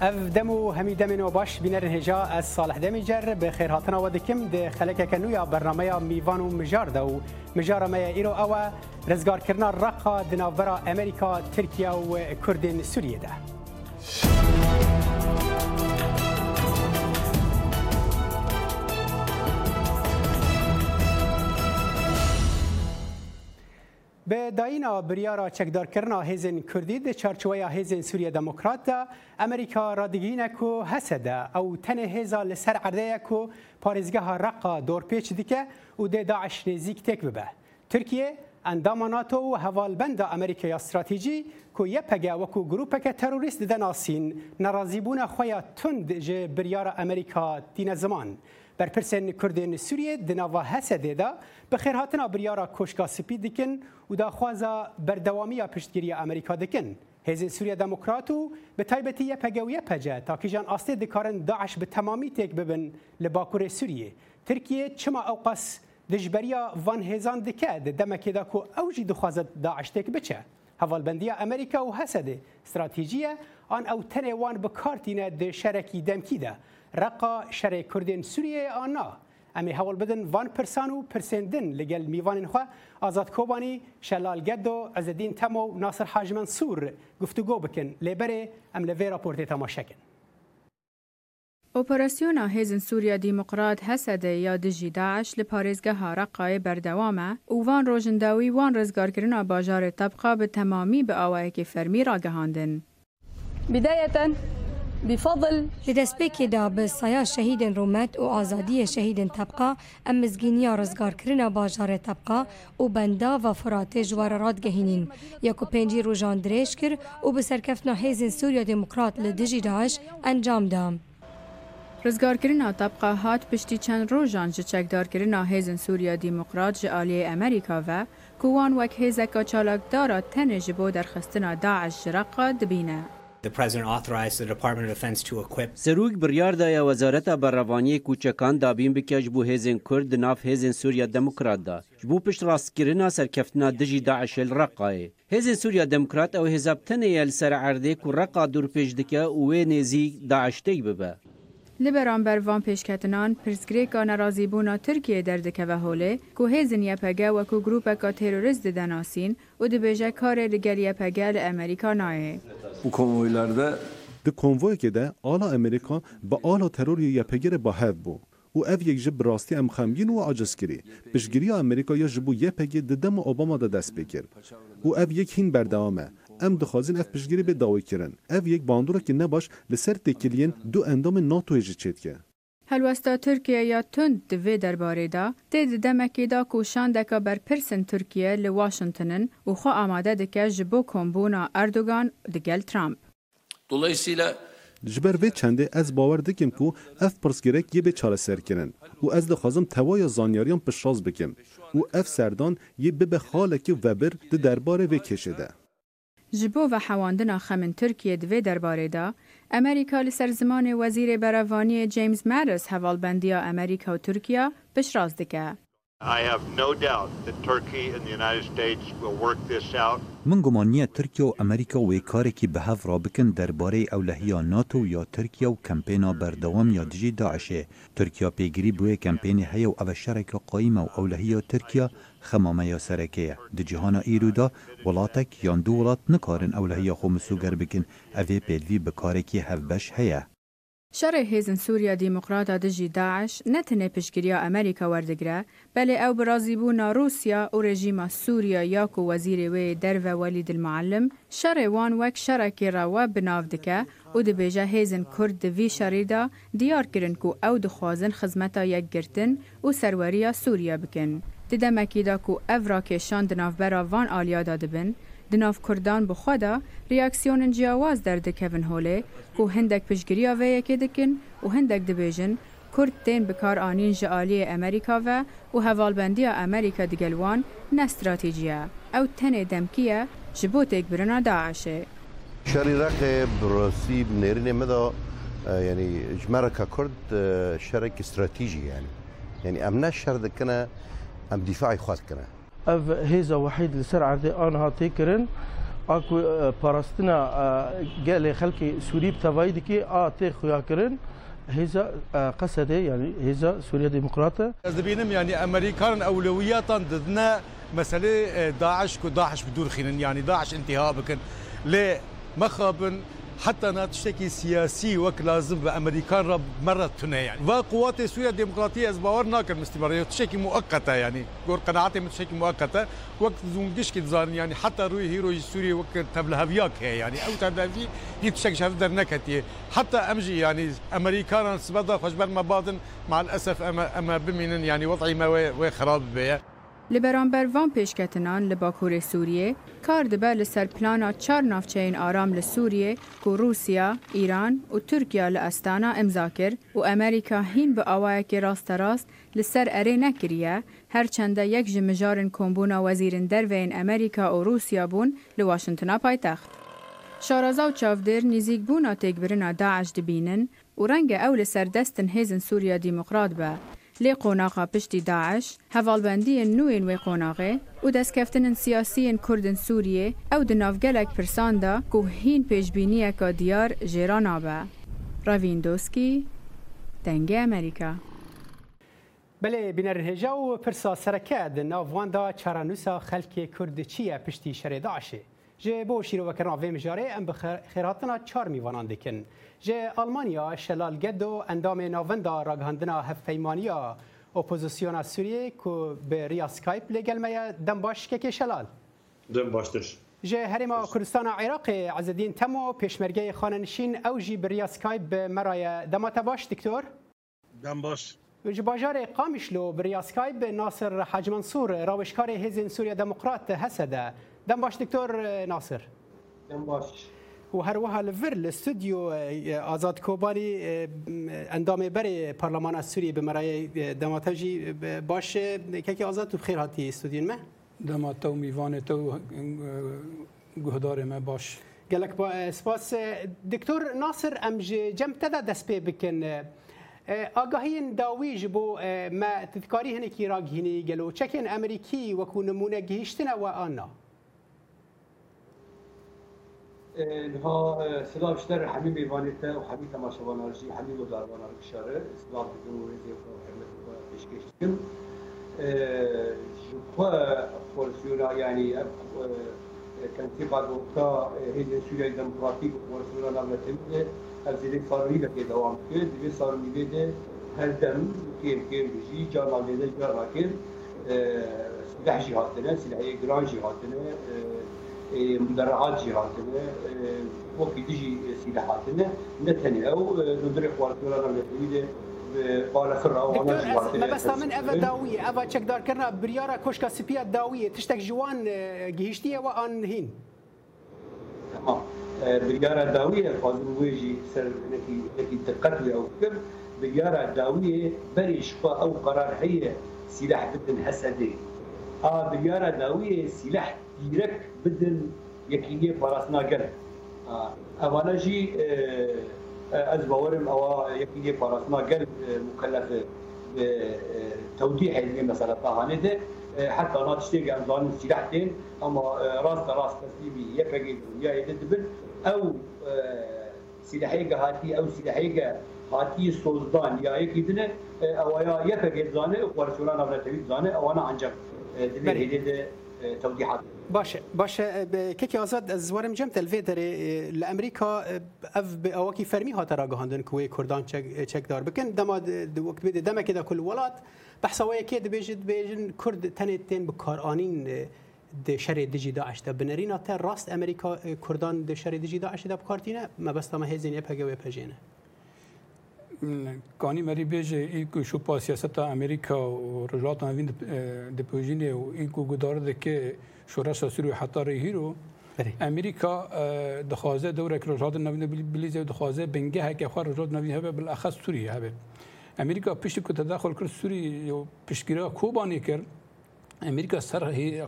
اف دمو همی دمنو باش بینرن هجا از صالح دمیجر به خیر هاتنا و دکم ده خلک کنویا برنامه میوان و مجار دو مجار ما ایرو او رزگار کرنا رقا دناورا امریکا ترکیه و کردن سوریه ده به داینا بریارا چکدار کرنا هزن کردی ده چارچویا هزن سوریه دموکرات ده امریکا رادگین کو حسد او تن هزا لسر عرده کو پارزگاه رقا دور پیچ دیکه او ده داعش نزیک تک ببه ترکیه اندام ناتو و هوالبند امریکای استراتیجی کو یه پگه و کو گروپ که تروریست دن آسین نرازیبون خویا تند جه بریار امریکا دین زمان برپرسن کردین سوریه د نوا حسد ده به خیر هاتن ابریارا کوشکا سپی دکن او دا خوازا بردوامی پشتگیری امریکا دکن هزین سوریه دموکراتو به تایبتی یه پگویه پجه تا که جان آسته دکارن داعش به تمامی تک ببن لباکور سوریه ترکیه چما اوقاس دجبریا وان هزان دکه ده دمکی دا کو اوجی دخوازد داعش تک بچه هەواڵبندیە ئەمریکا و هەسەدێ استراتیژیە ئان ئەو تەنێوان بکارتینە دێ شەرەکی دەمکیدا رقا شر کردین سوریه آنا امی حوال بدن وان پرسان و پرسندن لگل میوان خو آزاد کوبانی شلال گد و عزدین تمو ناصر حاج منصور گفتگو بکن لبره ام لوی راپورت تماشا کن اپراسیونا هیزن سوریا دیموکرات هسده یا دجی داعش لپارزگه رقای بردوامه او وان روژنداوی وان رزگارکرنا باجار طبقه به تمامی به آوائک فرمی را گهاندن بداية بفضل لدەستپێکی دا بە سایە شەهیدن ڕومەت و ئازادیە شەهیدن تەبقا ئەم مزگینیا ڕزگارکردنە باژارە تەبقا و بەندا و فراتێ ژوارە ڕاتگەهینین یەک و پێنجی ڕۆژان درێژ کرد و بە سەرکەفتنا هێزین سووریا دموکرات لە دژی داعش ئەنجامدام. ڕزگارکردنا تەبقا هات پشتی چەند ڕۆژان ji çekdarkirina hêzin Sûriya Dîmokrat ji aliyê Emerîka ve ku wan wek hêzeka çalakdara tenê ji bo derxistina daeş ji reqa dibîne. The President authorized the Department of Defense to equip سروک بریار دای وزارت برروانی کوچکان دابین بکش بو هزن کرد ناف هزن سوریا دموکرات دا جبو پشت راست کرنا سرکفتنا دجی داعش الرقای هزن سوریا دموکرات او هزابتن یل سر عرده کو رقا دور پیش دکه و نزی داعش تی ببه لبران بر وان پیشکتنان پرسگری که نرازی بونا ترکیه در و حوله که هیزن یپگه و که گروپه که تیروریز دیدن آسین و دی بیجه کار دیگر یپگه لامریکا نایه. او کنویلرده؟ دی کنوی که ده آلا امریکا با آلا ترور یپگیر با هف بو. او او یک جب راستی ام خمگین و آجس پیشگیری امریکا یا جبو یپگی دیدم اوباما ده دست بگیر. او اف یک هین بردوامه. ام دخوازین اف پشگیری به داوی کردن. اف یک باندورا که نباش لسر تکیلین دو اندام ناتو هجی چید که هلوستا ترکیه یا تند دوی درباره دا تید دمکی دا کوشان دکا بر پرسن ترکیه لی واشنطنن و خو آماده دکه جبو کمبونا اردوگان دگل ترامپ. Dolayısıyla جبر چنده از باور دکم که اف پرسگیرک یه به چاره سر کردن و از دخوازم توای زانیاریان پشاز بکم او اف سردان یه به کی وبر ده درباره وی ji bo vehewandirna xemin Tirkiye di vê derbarê da, Emerîka li ser zimanê Wezîrê Berevaniyê James Mattis hevalbendiya Emerîka û Tirkiya pişraz dike. من گومان نییە ترکیا و ئەمریکا وێکارێکی بەهەف ڕابکن دەربارەی ئەو لە هیا ناتۆ و یا ترکیا و کەمپێنا بەردەوام یا دژی داعشێ تورکیا پێگیری بۆیە کەمپێنی هەیە و ئەوە شەرێکە قایمە و ئەو لە هیا ترکیا خەمامە یاسەرەکەیە دجیهانە ئیرودا وڵاتێک یان دوو وڵات نکارن ئەو لە هیا خۆ مسوگەر بکن ئەوێ پێلوی بە کارێکی هەفبەش هەیە. شەڕێ هێزن سووریا دیموکراتە دژی داعش نەتەنێ پشتگیریا ئەمریکا وەردەگرە بەلێ ئەو بڕازی بوونا رووسیا و ڕێژیمە سووریا یاک و وەزیری وێ دەرە وەلی دمعلم شەڕێوان وەک شەرەکی ڕەوە بناو دکە و دەبێژە هێزن کورد دوی شەڕیدا دیارکردن و ئەو دخوازن خزمەتە یەکگرتن و سەروەریە سووریا بکەن. ددەمەکیدا و ئەڤ ڕاکێشان دناوبەرە وان ئالیادا دەبن، دناف کردان بخوادا ریاکسیونن جیاواز دردکەون هۆلێ و هەندێک پشگیری وەیەکێ دکن و هەندێک دبێژن کورد تێن بکارانین ji aliyê Emerîkave û hevalbendiya Emerîka di gel wan ne stratîjiye ew tenê demkiye ji bo têkbirina daişê. Şerî reqê birosî nêrinê me da yani mereka Kurd şerekî stratîjî yani. Yani em ne şer dikine em dîfeî xwaz kine. هيزا وحيد لسرعة دي أنها تيكرن اكو آه، پاراستنا گله آه، خلکی سوری بتوای آ آه، تي خويا كرن هيزا قصده يعني هيزا سوريا ديمقراطية از بينم يعني امريكان اولويات ضدنا مسألة داعش كو داعش بدور خينن يعني داعش انتهاء بكن لي مخابن حتى أنا سياسي وك لازم بأمريكان رب مرة تنا يعني وقوات سوريا الديمقراطية از باور ناكر استمرارية مؤقتة يعني قول قناعاتي من تشتكي مؤقتة وقت زونجش كتزان يعني حتى روي هيرو سوريا وك تبلها بياك يعني أو تبلها في شاف در نكتي حتى أمجي يعني أمريكان سبدا خشبر ما باطن مع الأسف أما أما بمنن يعني وضعي ما خراب بيه Li beramber van pêşketinan li Bakurê Sûriyê kar dibe li ser plana çar navçeyên aram li Sûriyê ku Rûsya, Îran û Tirkiya li Estana imza kir û Amerîka hîn bi awayekê rasterast li ser erê nekiriye, herçende yek ji mijarên kombûna wezîrên derveyên Amerîka û Rûsya bûn li Washingtona paytext. Şaraza û çavdêr nîzik bûna têkbirina Daeş dibînin û renge ew li ser destên hêzên Sûriya Demokrat be. لê qonaxa piştî Daeş, hevalbendiyên nûyên wê qonaxê û destkeftinin siyasiyên Kurdên Sûriyê ew di nav gelek pirsan da ku hîn pêşbîniyeka diyar jêran nabe. Ravîn Doskî, Dengê Amerîka. Belê binerhêja û pirsa sereke di nav van da çaranûsa xelkê Kurd çi ye piştî şerê Daeşê. جه بو شیرو وکرنا ویم جاره ام بخیراتنا چار میوانان دکن جه آلمانیا شلالگد و اندام ناوندا راگهاندنا هف پیمانیا اپوزیسیونا سوریه که به ریا سکایپ لگلمه دم باش که شلال دم باشتش جه هرما کردستان عراق عزدین تمو پیشمرگه خاننشین او جی بریا سکایب مرای دمات باش دکتور دم باش جه باجار قامشلو بریا سکایب ناصر حاج منصور راوشکار هزین سوریا دموقرات هسده دم باش دکتۆر ناسر هەروەها لە ڤر لە سودیۆ ئازاد کۆباری ئەندامێ بەرێ پەرلەمانە سووری بمەرایە دەماتەژی باشە کەکی ئازاد و خێر هاتی سودین مە دەماتە و میوانێتە و گوهدارێ مە باش. gelek spas eh, Diktor Nasir em ji cem te de dest pê bikin. Eh. Eh, Agahiyên dawî ji bo me titkarî hinekî ragînî gelo çekên Emerîkî weku nimûne gihîştine we anna. اینها صدا بیشتر همین میوانیته و همین تماشاوانان جی همین مداروانان بشاره صدا بگن و رزی و حمد و پیشکش کن جوکو خورسیورا یعنی کنتیب آدوکتا هیزن سوریه دموکراتیک خورسیورا ناملتن از دیگه سالونی دکه دوام کرد دیگه سالونی بیده her dem kıyım kıyım bir şey, canlandırdı, canlandırdı. Silah cihatlarına, silahı gran cihatlarına, مدرعات جي هاتنا وكي تجي سيلة هاتنا نتني او ندري خوارك ولا نغلق مەبستا من ئەە داویە ئەە چەکدارکردنا بریاە کۆشکە سپیا داویە تشتێک جوان گەهشتیەوە ئان هین بریاە داویە خازم وێژی سەرکی دقەت لێ ئەو کرد بریاە داویە بەریشخوا ئەو قەرار هەیە سیلاح بدن هەسەدێ ئا بریاە داویە سیلاحت گیرک بدن یەکینیە پاراستناگەن ئەوانە ژی ئەس باوەرم ئەوە یەکینیە پاراستناگەل مکەلف تودیع علمی مثلا تاهانه ده حتى انا تشتيق عن ظالم سلاحتين اما راس راس تسليمي يفقي يا يدبن او سلاحيقه هاتي او سلاحيقه هاتي سوزدان يا يكيدنه او يا يفقي زانه ورسولان ابن تبيب زانه او انا عنجب دبي هيدي توضيحات باشه باشه کیکی آزاد از زوارم جم تلوی در لامریکا اف به اوکی فرمی ها ترا گهاندن کوی کردان چک دار بکن دما د وقت بده دما کده کل ولات بحثوی کی د بیجن بیجن کرد تن تن به کارانین د شر دجی داعش ته بنرینا ته راست امریکا کردان د شر دجی داعش ته بکارتینه ما بس ما هزینه پگه و پجینه Cani beje î ku şu pasiyaseta Amerika û rojatan vîn e, dipojînê û î ku gudar dike şoreşa Sûriye hetarê hîro Amerika dixwaze dewrek rojatên navîn bilîze dixwaze bingeh heke xwa rojat navîn hebe bil axez Sûriye hebe. Amerika piştî ku tedaxil kir Sûriye piştgiriya Kobanê kir, Amerika ser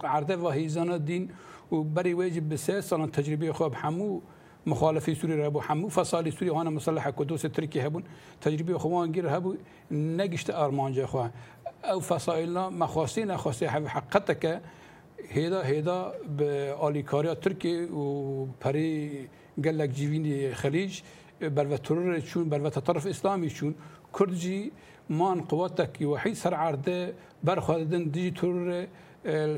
erdeva hêzana dîn û berê wê jî bi sê salan tecrübeyê xwe hemû مخالف سوری را بو همو فصال سوری هانا مسلح کدوس ترکی هبون تجربه خوان گیر هبو نگشت آرمانجا خواه او فصائلنا مخاصی نخاصی حقیقت که هیدا هیدا به آلیکاریا ترکی و پری گلک جیوین خلیج بر ترور چون بر طرف اسلامی چون کرد جی مان قواتکی وحید سر عرده برخوادن دیجی ترور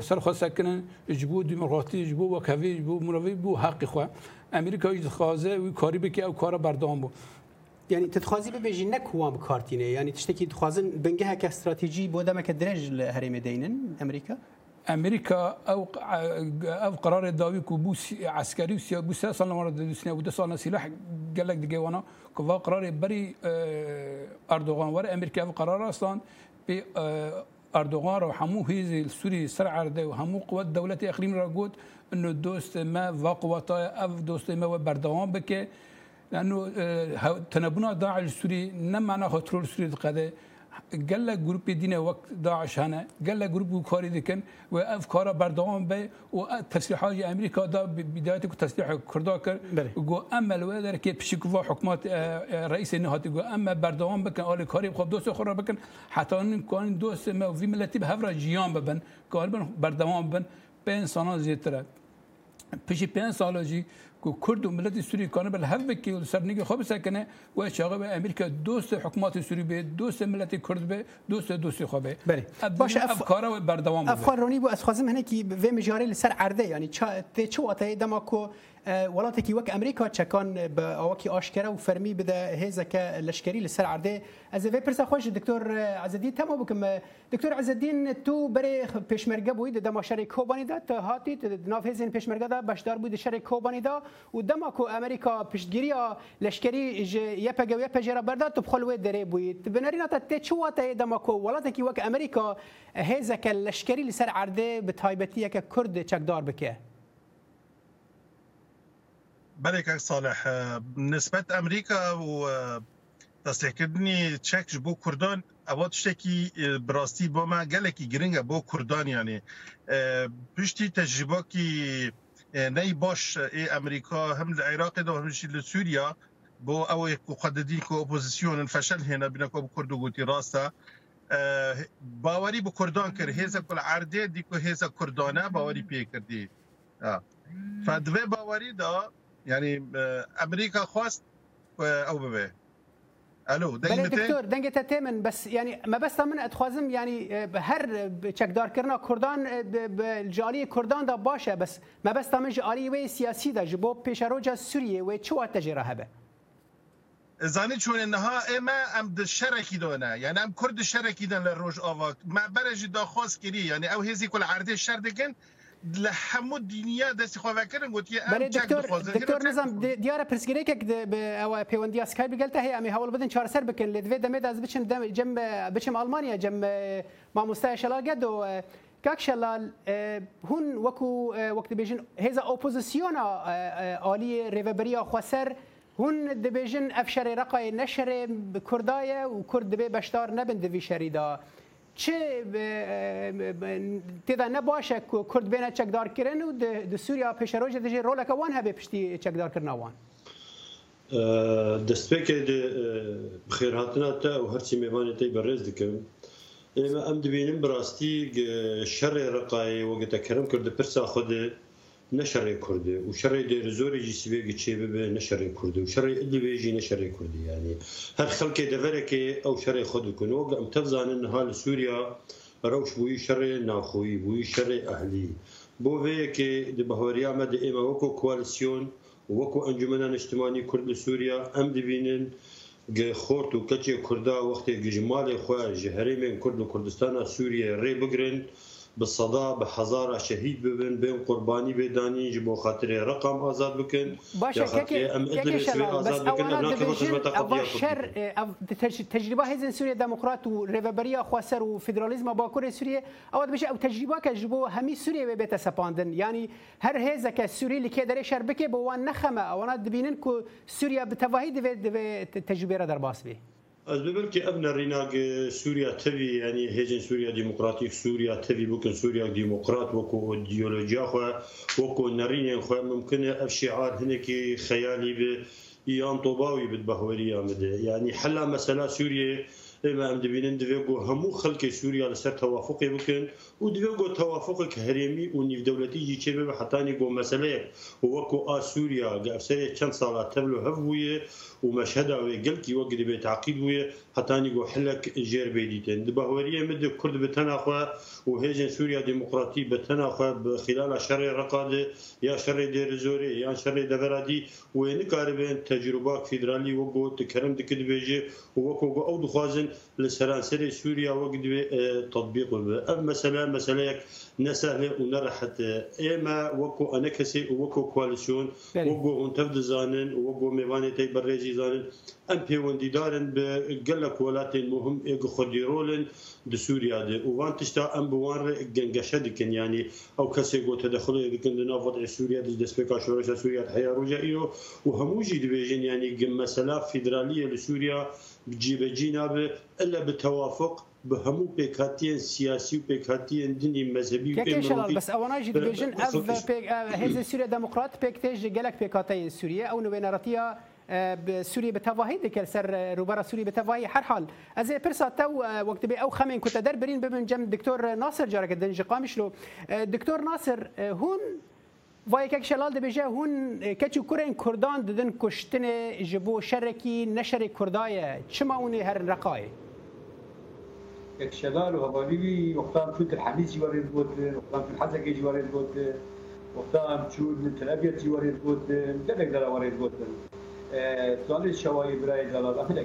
سر خوا سکنن جبو دموکراتی جبو و کوی جبو مروی بو حق خو امریکا یی خوازه و کاری بکی او کارا بردام بو یعنی تتخوازی به بجی نکوام کارتینه یعنی تشتکی تخوازن بنگه هک استراتیجی بوده مک درج هرم دینن امریکا امریکا او او قرار داوی کو بو عسکری و سیاسی بو سه سال مرد دوسنه و ده سال سلاح گلک دیگه وانا کو قرار بری اردوغان ور امریکا و قرار اصلا به اردوغان رو همو هيز السوري سرع همو قوات دولة اخرين را قلت انه دوست ما وقواتا اف دوست ما بردوان بك لانه تنبنا داعش السوري نما ناخذ ترول السوري قده گله گروپ دین وقت داعش هنه گله گروپ کاری دکن و افکارا بردوام به و تسلیح های امریکا دا بدایت کو تسلیح کردا کر گو اما الوادر که پشکوا حکومت رئیس نهاتی گو اما بردوام بکن آل کاری خب دوست خورا بکن حتی کان دوست ما وی ملتی به هفر جیان ببن کار بن بردوام بن پنج سال زیتره پیش پنج سال جی که کرد و ملت سوری کانه بل هف بکی و سرنگ خوب سکنه و شاقه به امریکا دوست حکومت سوری به دوست ملت کرد به دوست دوستی خوب بله باش اف کارا و بردوام افخارونی بو از خوازم هنه کی و مجاری لسر عرده یعنی چا ته چواته دما کو ولاتی کی وک امریکا چکان به اوکی آشکرا و فرمی بده هزک لشکری لسر عرده از وی پرسا خوش دکتور عزدین تمام بکم دکتور عزدین تو بر پیشمرگه بوید دما شری کوبانی دات هاتی ناف هزین پیشمرگه دا بشدار بود شری کوبانی دا و دما کو امریکا پشتگیری لشکری ج یپگو یپجی را بردار تو بخلوه دره بوید بنارین تا تی چوا تا دما کو ولات کی وک امریکا هزک لشکری لسر عرده به تایبتی یک کرد چکدار بکه بلك صالح نسبة أمريكا و تصليح كردني تشك بو كردان اوات تشتكي براستي با ما گلكي گرنگ بو كردان يعني پشتي تجربه كي نەی بۆش ئێ ئەمریکا هەم لە عێراقیەوە هەمشی لە سووریا بۆ ئەوەی قەدەدی کۆ ئۆپۆزیسیۆنن فەشل هێنا بنەکۆ کورد و گوتی ڕاستە باوەری بە کوردان کرد هێزە کول عردێ دیکو هێزە کوردانە باوەری پێکردی فدوێ باوەری دا ینی ئەمریکا خواست ئەو ببێ حلو دنگ دکتۆر دەنگێتە تێمن بەس ینی مەبەستا من ئەتخوازم ینی هەر چەکدارکردنا کوردان جالی کورداندا باشە بەس مەبەستا من ji alî wê siyasî de ji bo pêşeroca Sûriyê wê çiwa te jê re hebe زانانی چون نها ئێمە ئەم شەرەکی دۆنا یان ئەم کورد شەرەکی دەن لە ڕۆژ ئاوا مەبەرە ji داخواست کردی یعنی ئەو هێزی کول عردێ شەردەگەن لە هەموو دنیا دەستی خۆواکردن گوتی دکتۆر نزم دیارە پرسگرێکێک ئەوە پەیوەندی سکای بگەلتە هەیە ئەمی هەوڵ بدن چارسەر بکەن لە دوێ دەمێ دەست بچم جم بچم ئەلمانیا جم مامۆستای شەلاگەدەوە کاک شەلال هون وەکو وەکت بێژن هێزە ئۆپۆزیسیۆنا عالی ڕێبەریا خوەسەر هون دەبێژن ئەف شەرێ ڕقای نەشرێ کوردایە و کورد دەبێ بەشدار نەبن دەوی شەریدا. چه تیدا نباشه کرد بینه چکدار کرن و د سوریا پیشروج دجی رول کوان هبه پشتی چکدار کرنا وان دەستپێکێ بخێر هاتنە تا و هەرچی میوانێتی بەڕێز دکەم ئێمە ئەم دبینم بڕاستی شەڕێ ڕقای وەگەتەکەرم کرد پرسا خودێ نه شرعی کرده و شرعی دیر زوری جیسی بگی چی ببه نه شرعی کرده و شرعی ادلی بیجی نه شرعی کرده یعنی هر خلکی دوره که او شرعی خود کنه وقت ام تفزانن حال سوریا روش بوی شرعی ناخویی بوی شرعی اهلی بو وی که د بهوریا مد ایمه وکو کوالسیون وکو انجمنان اجتماعی کرد سوریا ام دیوینن خورت و کچی کردا وقتی گجمال خواه جهرمین کرد و کردستان سوریه ری بگرند به صدا به هزار شهید ببن بین قربانی بدانی جب خاطر رقم آزاد بکن باشه که ام ادلب سوی آزاد بکن ابنا که بخش متقضیه شر تجربه هزن سوريا ديمقراط وريفبريا خواسر وفيدراليزم باكور سوريا او بشه او تجربه كجبو همي سوريا بيت سپاندن يعني هر هزه ك سوريا لكي دري شربكه بو نخمه او انا دبينن كو سوريا بتواهي دي تجربه را در باس بيه از ببر که اب نریناگ سوریا تبی یعنی هیچ سوریا دموکراتیک سوریا تبی بکن سوریا دموکرات وکو ایدئولوژیا خو وکو نرین خو ممکنه اب شعار هنکی خیالی به ایان طوباوی بد بهوری آمده یعنی حلا مثلا سوریه ئێمە ئەم دەبینن دەوێ بۆ هەموو خەڵکی سووریا لەسەر تەوافقی بکەن و دوێ بۆ تەوافقک هەرێمی و نیودەولەتی یچێ بە حتانی بۆ مەسلەیە وەکو ئاسووریا گەفسەرێ چەند ساڵات تەبل و هەبووە و مەشهداوێ گەلکی وەک دەبێت تعقیب وە حتانی بۆ حلك ژێر بێدیتن بەهوەریە مد کورد بە تەناخوا و هێژن سووریا دموکراتی بە تەناخوا خلال شەڕێ ڕقاادێ یا شەڕێ دێرە زۆرێ یان شەڕێ دەبەرادی وێنکاربێن تەجروبا فیدرالی وەک بۆ تکەرم دکرد بێژێ وەکو بە ئەو دخوازن لسراسر سوريا وقد آه، تطبيقه دوێ مثلا مثلا نسهل ونرحت آه، إما وكو أنكسي وكو ئێمە وكو أنتفد کەسی وكو ميواني وەک بۆ زانن ئەم پەیوەندیدارن بە گەلک وڵاتێن مهم ئێگە خۆدیرۆلن di Sûriya de û van tişta em bi wan re gengeşe dikin yanî ew kesê got tedexulê dikin di nav wadê Sûriya di destpêka şoreşa Sûriya heya roja îro û hemû jî dibêjin yanî gim mesela federaliye li Sûriya bi cîbecî nabe elle bi tewafuk bi hemû pêkhatiyên siyasî û pêkhatiyên dinî mezhebî bes ewana jî dibêjin ev hêzê Sûriya Demokrat pêk tê ji gelek pêkhateyên Sûriye ew newêneretiya سوريا بتفاهي ديكر سر روبرا سوريا بتفاهي حر حال از برسا تو وقت بي او خمين كنت در برين بمن جم دكتور ناصر جارك دنج قامشلو دكتور ناصر هون وای که شلال دبیجه هون کچو کرین کردان ددن کشتن جبو شرکی نشر کردای چما اونی هر رقای یک شلال و غالبی وقتا فوت الحميد جوار بود وقتا الحزق جوار بود وقتا چون تلابیت جوار بود دلک در وارد بود تولد شوائب ولاية جلال أخذ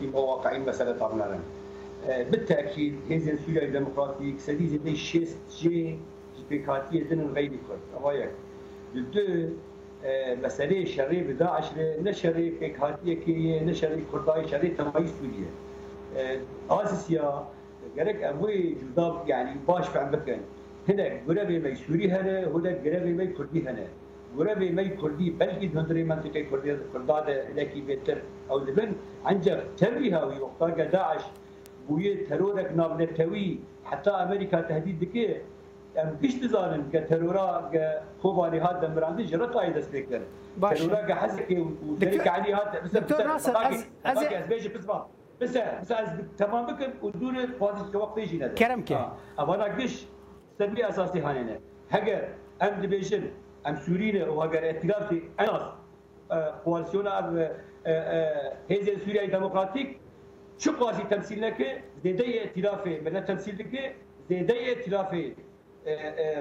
في مواقع مسألة طبعا بالتأكيد هذه سوريا الديمقراطية سديد زي شيست جي جبكاتية دين غير كرد أوايا دو مسألة شرعي بداعش نشري بكاتية كي نشري كرداي شرعي تمايز سوريا آسيا gerek emuy cüda yani baş fehmet gen. Hinek görevi mey Suri hene, hinek görevi mey Kurdi hene. görevi mey Kurdi belki döndüre mantıka Kurdi Kurda da leki beter ev dibin ancak terbiha ve vaktaga Daesh bu ye terörek navle tevi hatta Amerika tehdit dike em piş dizanin ke teröra ke kovali hat demrandi jrat ay destekler teröra ke hasik u terik ali hat bize bize az az az beje bizma bize bize az tamam bikin u dure fazil ke vakti jine kerem ke avana gish serbi asasi hanene heger em dibejin ام Suriyine ve eğer itirafı en az koalisyona ev Hezyen Suriye Demokratik şu karşı temsiline zedeye itirafı millet temsildeki zedeye itirafı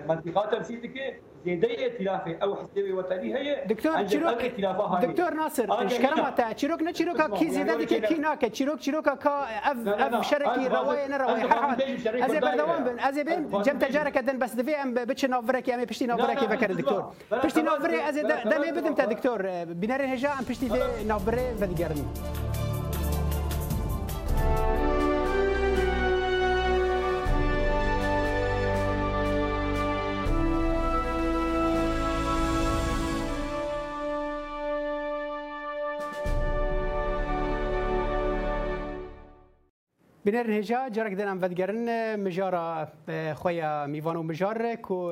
منطقه تمثيل دي لدي ائتلاف او حزب وطني هي دكتور چیروک دكتور ناصر ايش كلامته چیروک نه چیروک کی زیاده دیگه کی نه که چیروک چیروک کا اف اف شركي روايه نه روايه حال ازي بردوام بن ازي بن جم تجارك دن بس دفي ام بتش نافرك ام بشتي نافرك فكر دكتور بشتي نافري ازي دمي بدمت دكتور بنار هجا ام بشتي نافري وديگرني بنر هجا جرک دنم ودگرن مجارا خویا میوان و مجار کو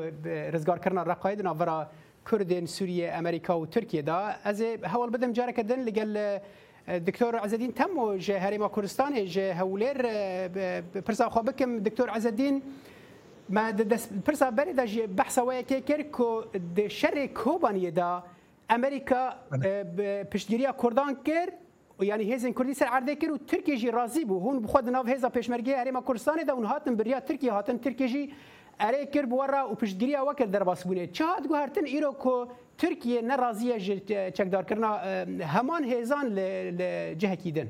رزگار کرنا رقاید ناورا کردن سوریه امریکا و ترکیه دا از هول بدم جرک دن لگل دکتور عزدین تم و جه هریما کردستان جه هولیر پرسا خواه بکم دکتور عزدین ما دس پرسا بری دا جه بحثا ویا که کر کو ده شر کوبانی دا امریکا پشتگیری کردان کرد یعنی هیزن کردی سر عرضه کرد و ترکیه جی راضی بو هون بخود ناو هیزا پشمرگی هریما کردستان ده اون هاتن بریا ترکیه هاتن ترکیه جی اره کر بورا و پشتگیری او کر در باس بونه چه هات گوهرتن ایرو کو ترکیه ناراضیه چکدار کرنا همان هیزان لجهکیدن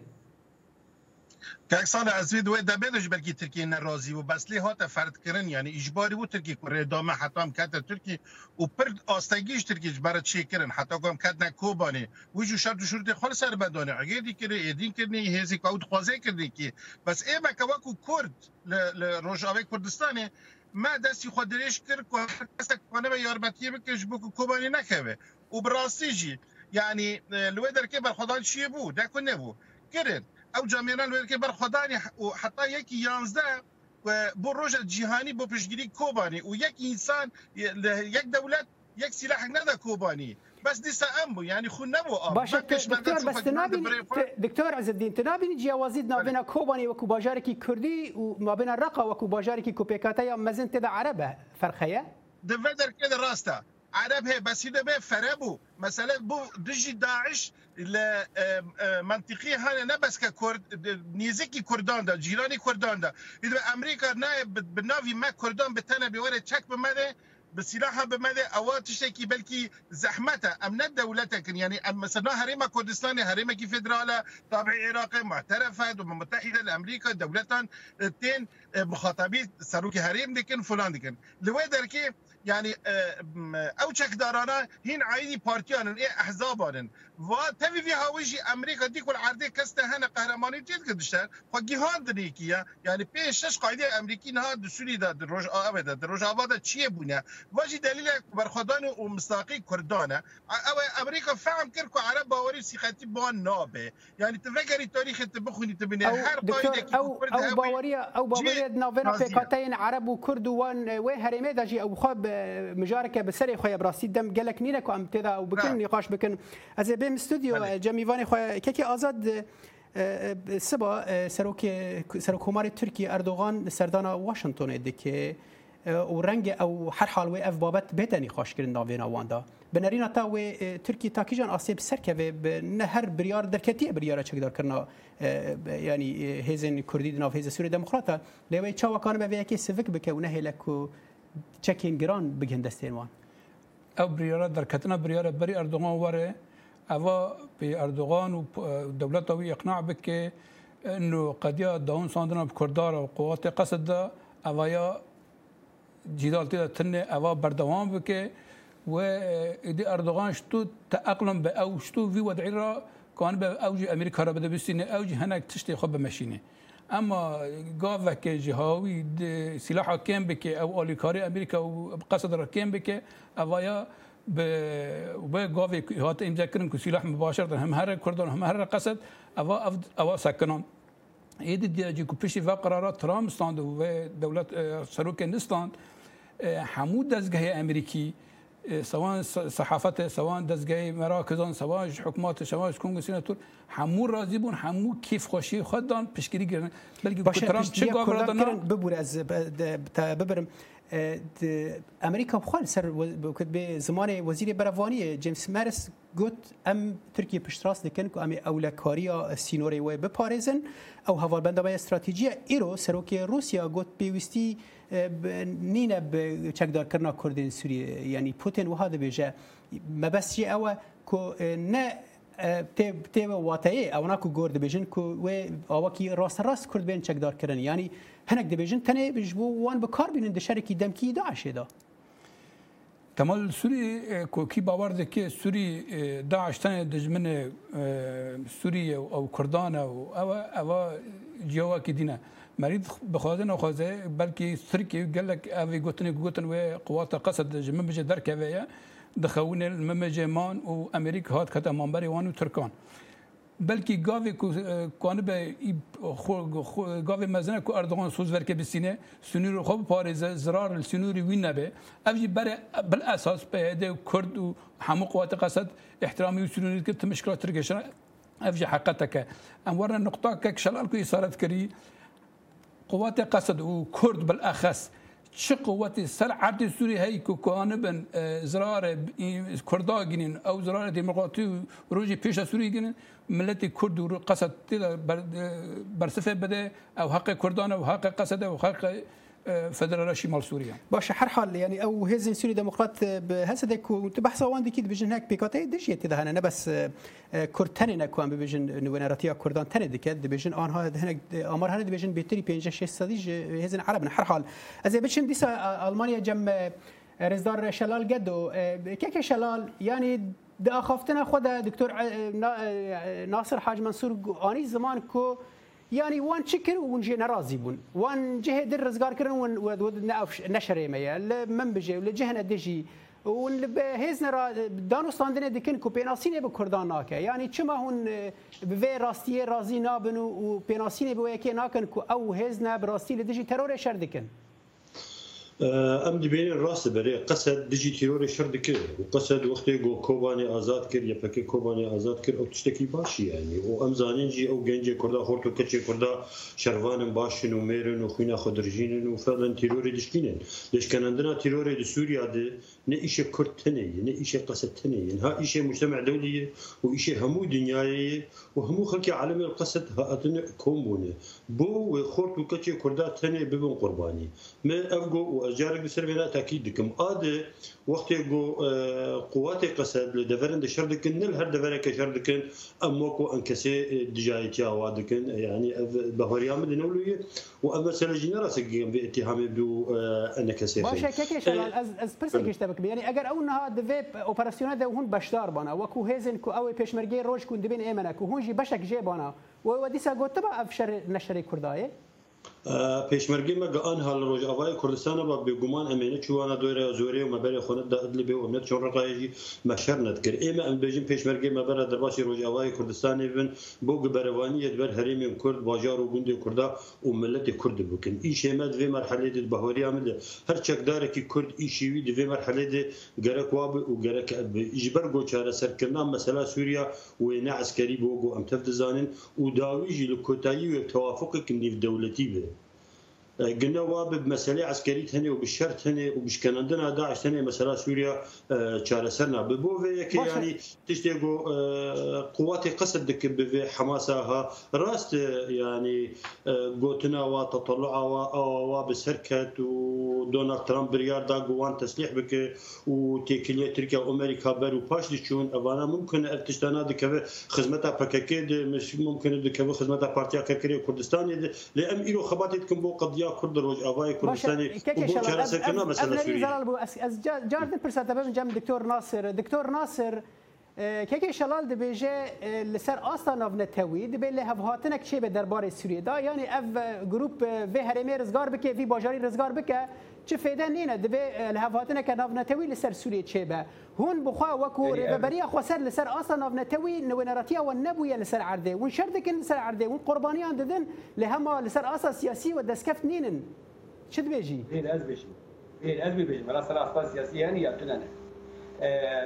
که اکسال عزوی دوی دبیدش بلکی ترکیه نرازی و بسلی ها تفرد کرن یعنی اجباری و ترکیه که ردامه حتی هم کت ترکیه و پر آستگیش ترکیه برای چی کرن حتی هم کت نکوبانه و جو شرط شرط خال سر بدانه اگه دی کرده ایدین کرده هزی که اوت خوازه کرده که بس ای بکواکو کرد روشاوه کردستانه ما دستی خود دریش کرد که هر کس کنه به یارمتیه بکش بکو کوبانی نکوه و براستی جی یعنی لوی درکه بر خدا چیه بود دکو نبود کرد ئەو جامێنان وێرکە بەرخۆدانی حتا یەکی یانزدە بۆ ڕۆژە جیهانی بۆ پشتگیری کۆبانی و یەک ئینسان یەک دەولەت یەک سیلاح نەدا کۆبانی بس دیسا ئەم بوو ینی خو نەبوو باش دکتۆر ئەزدین تنابین جیاوازیت نابێنە کۆبانی وەکو باژارێکی کوردی و مابێنە ڕقا وەکو باژارێکی کۆپێکاتە یا مەزن تێدا عرەبە فەرخەیە دەێ دەرکێ ڕاستە عرب هەیە بەسی دەبێ فەرە بوو مەسەلە بوو دژی داعش ل منطقي هانا نبس ككرد نيزكي كردان دا جيراني كردان دا اذا امريكا نائب بالنافي ما كردان بتنا بيوري تشك بماذا بصراحة بماذا أو تشتكي بلكي زحمتها أم دولتك يعني أم مثلا هرم كردستان هرم كي فدرالة طابع عراقي معترفة دولة متحدة الأمريكا دولتان تين مخاطبين سروك هرم لكن فلان لكن لوادر كي يعني او چک دارانا هین عیدی پارتیانن ای احزابانن و تبی وی هاویجی امریکا دیکل عرضه کسته هنه قهرمانی تید کدشتر خو گیهان دنیکیه یعنی پیشش قایده امریکی نها دسولی دا دروژ آبه دا دروژ آبه دا چیه بونه واجی دلیل برخوادان و مستاقی کردانه او امریکا فهم کرد که عرب باوری سیختی با نابه یعنی تو وگری تاریخ تو بخونی تو بینه هر قایده که او, او باوری او باوری ناوینا پیکاتین عرب و کرد و وان و هرمه دا جی او خواب مجارک بسری خوی براستی دم گلک نینه که ام تیدا او بکن نقاش بکن از بیم استودیو جمیوان خوی که که آزاد سبا سروک سروک همار ترکی اردوغان سردان واشنگتن ده که و رنگ او هر حال و اف بابت بتنی خوش کردن ناوینا واندا بنرینا تا و ترکی تاکیجان آسیب سرکه و نه هر بریار درکتی بریار چکدار کرنا یعنی هزن کردی دناف هزن سوری دموکراتا لیوی چاوا کانم و یکی سفک بکه و نه هلکو چکین گران بگن دستین وان او بریار درکتنا بریار بری اردوغان وره اوا به اردوغان و دولت او اقناع بکه انه قضيه داون ساندنا بكردار وقوات قصد اوايا جدال تیدا تن اوا بردوام بکه و ایدی اردوغان شتو تاقلم به او شتو وی وضعی را کان به اوج امریکا را بده بستین اوج هنک تشتی خوب مشینه اما گاو که جهاوی سلاح کم بکه او آلیکاری امریکا و قصد را کم بکه اوایا به گاوی هات امضا کردن که سلاح مباشرتا هم هر کردن هم هر قصد اوا اوا سکنان هیدی دیجی که پیشی و قرارا ترام استاند و دولت سروک نستاند همو دزگه امریکی سواء صحافت سواء دزگه مراکزان سواء حکومات سواء کنگسینا تور همو راضی بون همو کیف خوشی خود دان پیشگیری گرن بلکه ترام چه گاورا دانا ببور از ببرم امریکا بخوال سر زمان وزیر بروانی جیمس مارس گوت ام ترکیه پشتراس دکن که ام اولکاریا سینوری وی بپارزن او هوال بنده بای استراتیجی ایرو سروک روسیا گوت بیوستی نینه به چکدار کرنا کردن سوریه یعنی پوتین وها ده بیجه مبسی او که نه تی تی واتای او ناکو گورد بیژن کو و اوکی راست راست کرد بین چکدار کردن یعنی هنک دبیژن تنه بجبو وان به کار بینن د شرکی دمکی داعش ده دا. تمال سوری کوکی باور ده که سوری داعشتن دجمن سوریه او کردان او او او جوا کی دینه مريض بخوازن او خوازه بلکې سرکی قال لك اوی گوتن گوتن و قوات قصد دجمن بجه درک اوی دخونه الممجه مان او امریک هات کته منبر وان او ترکان بلکه گاوی کانه به گاوی مزنه که اردوغان سوز ورکه بسینه سنور خوب پارزه زرار سنور وین نبه اوجی بر بل اساس به ده کرد و همه قوات قصد احترامی و سنوری که تمشکلات ترکشن اوجی حقتک ام ورنه نقطه که شلال کو اسارت کری قوات قصد و کرد بالاخص چه قوت سر عرض سوری هایی که کهانه بن زرار کردا گینین او زرار دموقراتی روژی پیش سوری گینین ملت کرد و قصد برصفه بده او حق کردان و حق قصد و حق فدرالة شمال سوريا باش حرحال يعني او هزن سوري ديمقراط هسدك وتبحث وان ديكيد بجن هناك بيكاتي دجي تدا هنا بس كرتن نكوان بجن ونراتيا كردان تن دكد بجن انها هناك امر هنا بجن بيتري 5 6 سديج هزن عرب حرحال از بجن ديسا المانيا جم رزدار شلال قدو كيك شلال يعني دا خافتنا خدا دكتور ناصر حاج منصور اني زمان کو يعني وان تشكر وان جينا راضي بون وان جهه در رزقار كرن وان ودنا نشري ميا من بجي ولا جهنا دجي ون هزنا را دانو ساندنه دکن کو پیناسینه به کردان ناکه یعنی چما هون به راستیه راضی نابن و پیناسینه به یکی ناکن کو او هزنا براستی لدجی ترور شر دکن ئەم دەبێنێت ڕاستە بەرێ قەسەد دژی تیرۆری شەر دکرد و قەسەد وەختی گۆ کۆبانی ئازاد کرد یەپەکە کۆبانی ئازاد کرد ئەو شتێکی باشیانی و ئەم زانینجی ئەو گەنجی کوردا هۆرت و کەچی کوردا شەروانن باشن و مێرن و خوینە خۆدرژینن و فەڵەن تیرۆری دشکینن لشکەنەندنا تیرۆری دی سووریا دی نه إشي كرتني نه إشي قصدتني ها إشي مجتمع و وإشي همو و وهمو خلقي عالم القصد هاتنا كومونه بو خورت وكتشي كردات تاني ببن قرباني ما اجاره بسر بسربينا تأكيد دکم آده وقت يقو قوات قصد لدفرن دشردكن نل هر دفرن اموکو أموكو أنكسي دجايتيا دکن يعني بهاریام دنولوية واما سلجینه راس به اتهام بو انك سيفي باشه كيك شلال از از پرسه گشتبك يعني اگر اون ها د ويب اوپراسيون ده هون بشدار بنا وكو هيزن كو او پيشمرگي روش كون دبن ايمنه كو هون جي بشك جي بنا و وديسا گوتبا افشر نشر كردايه پێشمەرگی مەگە ئەن هەڵ ڕۆژاوای کوردستانە بە بێگومان ئەمێنە چوانە دوێرە زۆرەیە و مەبەری خۆنت دادلی بێ ئەمێت چۆن ڕقایژی مەشەر نەتکرد ئێمە ئەم بێژین پێشمەرگی مەبەرە دەرباشی ڕۆژاوای کوردستانی بن بۆ گبەرەوانی یەدبەر هەرێمی کورد باژار و گوندی کووردا و ملەتی کورد بکن ئیش ئێمە دوێ مەرحەلێت بەهۆریا مدە هەر چەکدارێکی کورد ئیشیوی دوێ مەرحەلێدێ گەرەک واب و گەرەک ژبەر گۆ چارەسەرکردنا مەسەلا سووریا وێنە عسکەری بۆ گۆ ئەم تەف دەزانن و داویژی لە کۆتایی و تەوافقێک نیڤ دەولەتی بێت قلنا واب بمسألة عسكرية هني وبالشرط هني وبشكنندنا داعش هني مثلا سوريا شارة سرنا ببوفي يعني تشتيقو قوات قصد بفي حماسها راست يعني قوتنا وتطلعها وبسركت ودونالد ترامب بريار دا قوان تسليح بك وتيكيلية تركيا وامريكا برو باش ديشون اوانا ممكن ارتشتانا دكوه خدمتا بكاكي مش ممكن دكوه خدمتا بارتيا كاكري كردستان لأم إلو خباتي تكون بو قضية kurd rojavayê Kurdistanê bu çaresekirina meselesi e, e, Suriye. Ez car dipirsete bevin cem Diktor Nasir. Diktor Nasir کێکی شەلال دەبێژێ لەسەر ئاستا ناونەتەوی دەبێ لە هەفهاتنە کشێ بە دەربارەی سوورێدا یعنی ئەف گروپ بێ هەرێمێ ڕزگار بکە وی باژاری ڕزگار بکە چه فایده نینه د الهواتن که ناونتوی لسر سوریه چه به هون بخوا وکو ربری خو سر لسر اصلا ناونتوی نونراتیه و نبوی لسر عرده ون شردکن لسر عرده ون قربانیان ددن لهما لسر اصلا سیاسی و دسکفت نینن چه دبیجی؟ دین از بیجی دین از بیجی مرا سر اصلا سیاسی هنی یا تنانه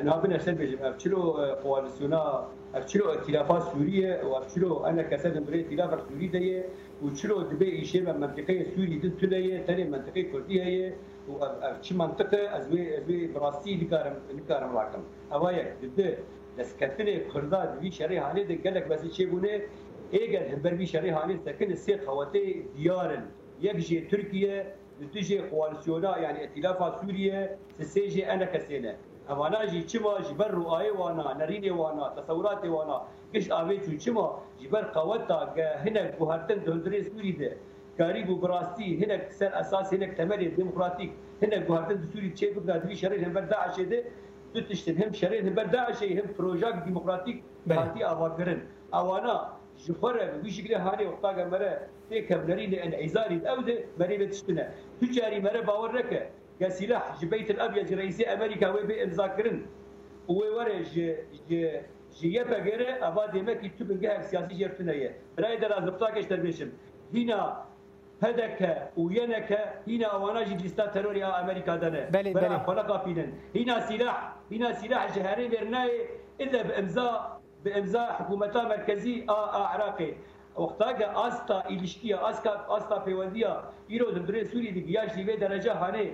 نابن ارسل بيجم افشلو قوالسيونا افشلو ائتلافات سورية وافشلو انا كسد بري ائتلاف السوري دي وشلو دبي ايشي من منطقة سوري دي تلاي تاني منطقة كردية هي وش منطقة ازوي ازوي براسي نكارم نكارم راكم اوايا دبي لسكتني كردا دبي شري حالي دي قالك بس شي بونه ايجل هبر بي شري حالي سكن السي خواتي ديارن يكجي تركيا تجي قوالسيونا يعني ائتلافات سوريا سيجي انا كسينه اوانا جی چما جی بر رؤای وانا نرین وانا تصورات وانا گش آوی چو چما جی بر قوتا هنک بوهرتن دهندری سوری ده کاری بو براستی هنک سر اساس هنک تمری دموکراتیک هنک بوهرتن سوری چه بگنا دوی شریر هم بر داعش ده دو تشتن هم شریر هم بر داعش هم پروژاک دموکراتیک پارتی آواکرن اوانا جفره ویشگله هانی وقتا گمره تکبلری لانعزاری او ده مری بتشتنه تجاری مره باور نکه كسلاح جبيت الابيض رئيس امريكا وي امزاكرن وي ورا ج ج جيبا غير ابا ديمك تو بنجه سياسي جرتنيه براي در از بطاقش تربيشم هنا هدك وينك هنا وانا جديستا تروري امريكا دنا بلي بلي خلق بينن هنا سلاح هنا سلاح جهري برناي الا بامزاء بامزاء حكومتا مركزي عراقي وقتاك استا الاشكيه استا استا بيونديا يرو دبري سوري دي جياش دي درجه هاني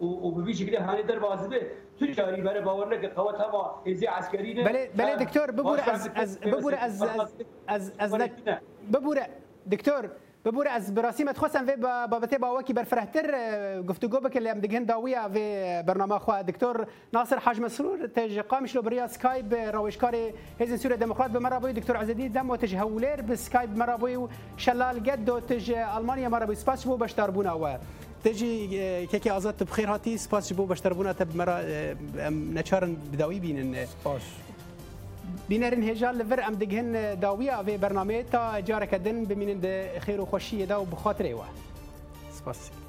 و ببیشه هانی در واجبه تو جاری برای باور نکرد قوات هوا ازی عسکری نه بله بله دکتر ببوره از از ببوره از از از, از ببوره دکتر ببوره از براسیمت خواستم و بابت باوکی برفرهتر گفتگو بکن لیم دیگه داویه و برنامه خوا دکتر ناصر حاج مسرور تج قامش لو بریا سکایب روشکار هیز سوریه دموکرات به مرابوی دکتر عزدی دم و تج هولر به سکایب مرابوی و شلال گد و تج آلمانیا مرابوی سپاس بو بشتار بونا و تجي كيكي ازات بخير هاتي سباس جبو باش تربونا تب مرا نچارن بداوي بينن باش بینرین هجال لور ام دگهن داویا و برنامه تا جارکدن ببینند خیر و خوشی دا و بخاطر ایوه سپاسی